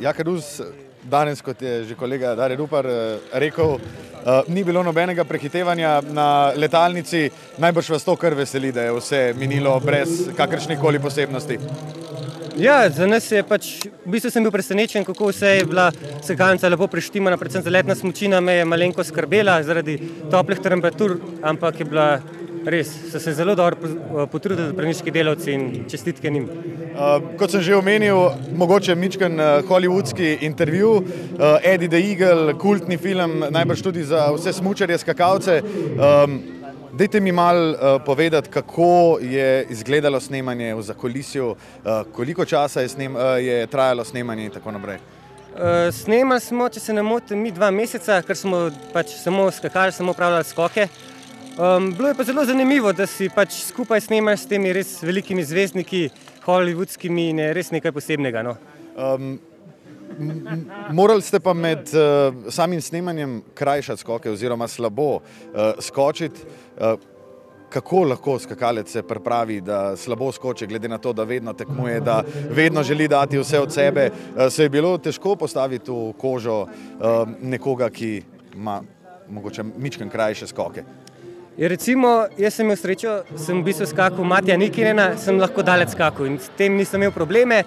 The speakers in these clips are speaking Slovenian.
Jakar Rus, danes, kot je že kolega Dare Rupar uh, rekel, uh, ni bilo nobenega prehitevanja na letalnici. Najbrž vas to kar veseli, da je vse minilo brez kakršnih koli posebnosti. Ja, za nas je pač, v bistvu sem bil presenečen, kako vse je bila sekalnica lepo preštimana, predvsem zaletna smočina me je malenko skrbela zaradi toplih temperatur, ampak je bila res, so se zelo dobro potrudili preniški delavci in čestitke njim. Uh, kot sem že omenil, mogoče Mičken uh, hollywoodski intervju, uh, Eddie the Eagle, kultni film, najbrž tudi za vse smučarje, skakalce. Um, Dajte mi malo uh, povedati, kako je izgledalo snemanje v zakolisju, uh, koliko časa je, snem, uh, je trajalo snemanje in tako naprej. Uh, snemali smo, če se ne motim, mi dva meseca, ker smo pač samo skakali, samo upravljali skoke. Um, bilo je pa zelo zanimivo, da si pač skupaj snemaš s temi res velikimi zvezdniki, hollywoodskimi in je res nekaj posebnega. No. Um, Morali ste pa med uh, samim snemanjem krajšati skoke, oziroma slabo uh, skočiti. Uh, kako lahko skakalec se pripravi, da slabo skoči, glede na to, da vedno tekmuje, da vedno želi dati vse od sebe? Uh, se je bilo težko postaviti v kožo uh, nekoga, ki ima morda mičken krajše skoke? Je ja, recimo, jaz sem imel srečo, sem v bistvu skakal Matija Nikirena, sem lahko dalec skakal in s tem nisem imel probleme.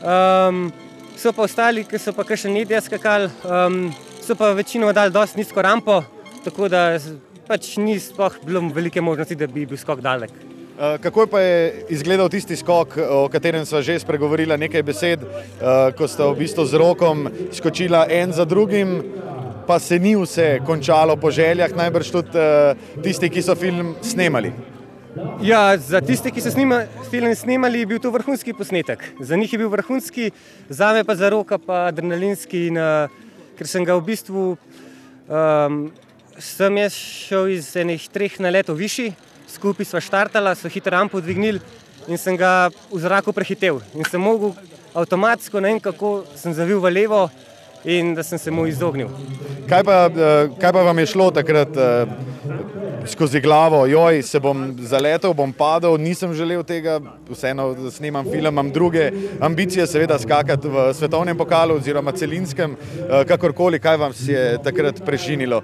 Um, so pa ostali, ki so pa še nekaj skakali, um, so pa večino dali dosti nizko rampo, tako da pač ni sploh bilo velike možnosti, da bi bil skok dalek. Uh, kako pa je izgledal tisti skok, o katerem smo že spregovorili nekaj besed, uh, ko ste v bistvu z rokom skočila en za drugim, pa se ni vse končalo po željah, najbrž tudi uh, tisti, ki so film snemali. Ja, za tiste, ki so snima, film snimali, je bil to vrhunski posnetek. Za njih je bil vrhunski, za me pa za roka, pa adrenalinski. In, uh, ker sem ga v bistvu, um, sem jaz šel iz enih treh na leto višji, skupaj sva štartala, so hitro rampo dvignili in sem ga v zraku prehitev. In sem mogel avtomatsko, ne vem kako, sem zavil v levo in da sem se mu izognil. Kaj pa, uh, kaj pa vam je šlo takrat? Uh, skozi glavo, joj, se bom zaletel, bom padel, nisem želel tega, vseeno snimam film, imam druge ambicije, seveda skakati v svetovnem pokalu oziroma celinskem, eh, kakorkoli, kaj vam je takrat prešinilo.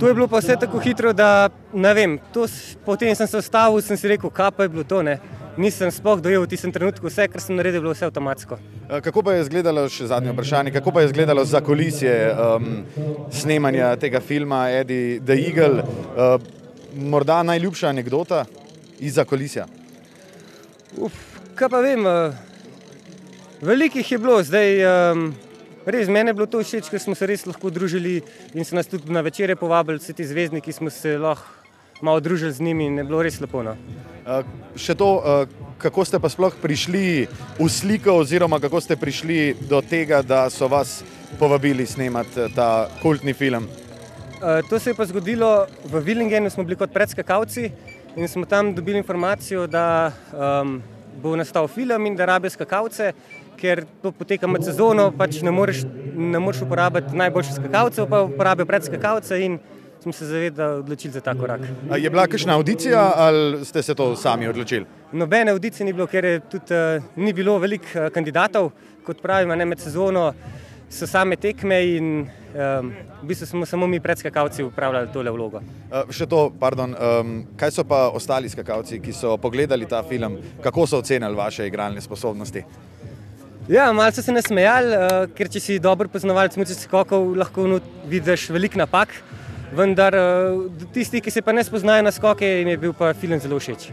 To je bilo pa vse tako hitro, da ne vem. To, potem sem se ustavil in si rekel, kaj pa je bilo to. Ne? Nisem sploh dojel v tistem trenutku, vse, kar sem naredil, bilo vse avtomatsko. Eh, kako pa je izgledalo, še zadnje vprašanje, kako pa je izgledalo za kulisje um, snemanja tega filma Eddie the Eagle? Uh, morda najljubša anekdota izza kulisja? Uf, kaj pa vem, uh, velikih je bilo, zdaj um, res meni je bilo to všeč, ker smo se res lahko družili in so nas tudi na večere povabili, vsi ti zvezdniki smo se lahko malo družili z njimi in je bilo res lepo. No. Uh, še to, uh, kako ste pa sploh prišli v sliko, oziroma kako ste prišli do tega, da so vas povabili snemati ta kultni film? Uh, to se je pa zgodilo v Willingenu, smo bili kot predskakavci in smo tam dobili informacijo, da um, bo nastal film in da rabijo skakavce, ker to poteka med sezono, pač ne moreš, ne moreš uporabiti najboljših skakavcev, pa uporabijo predskakavce smo se zavedali, odločili za ta korak. A je bila kakšna audicija ali ste se to sami odločili? Nobene audicije ni bilo, ker je tudi uh, ni bilo veliko uh, kandidatov, kot pravimo, ne med sezono. So same tekme in um, v bistvu smo samo mi predskakalci upravljali tole vlogo. Uh, še to, pardon, um, kaj so pa ostali skakalci, ki so pogledali ta film, kako so ocenili vaše igralne sposobnosti? Ja, malce se ne smejali, uh, ker če si dobro poznavalec smučarskih skokov, lahko vidiš veliko napak vendar eh, tisti, ki se pa ne spoznajo na skoke, jim je bil pa film zelo všeč.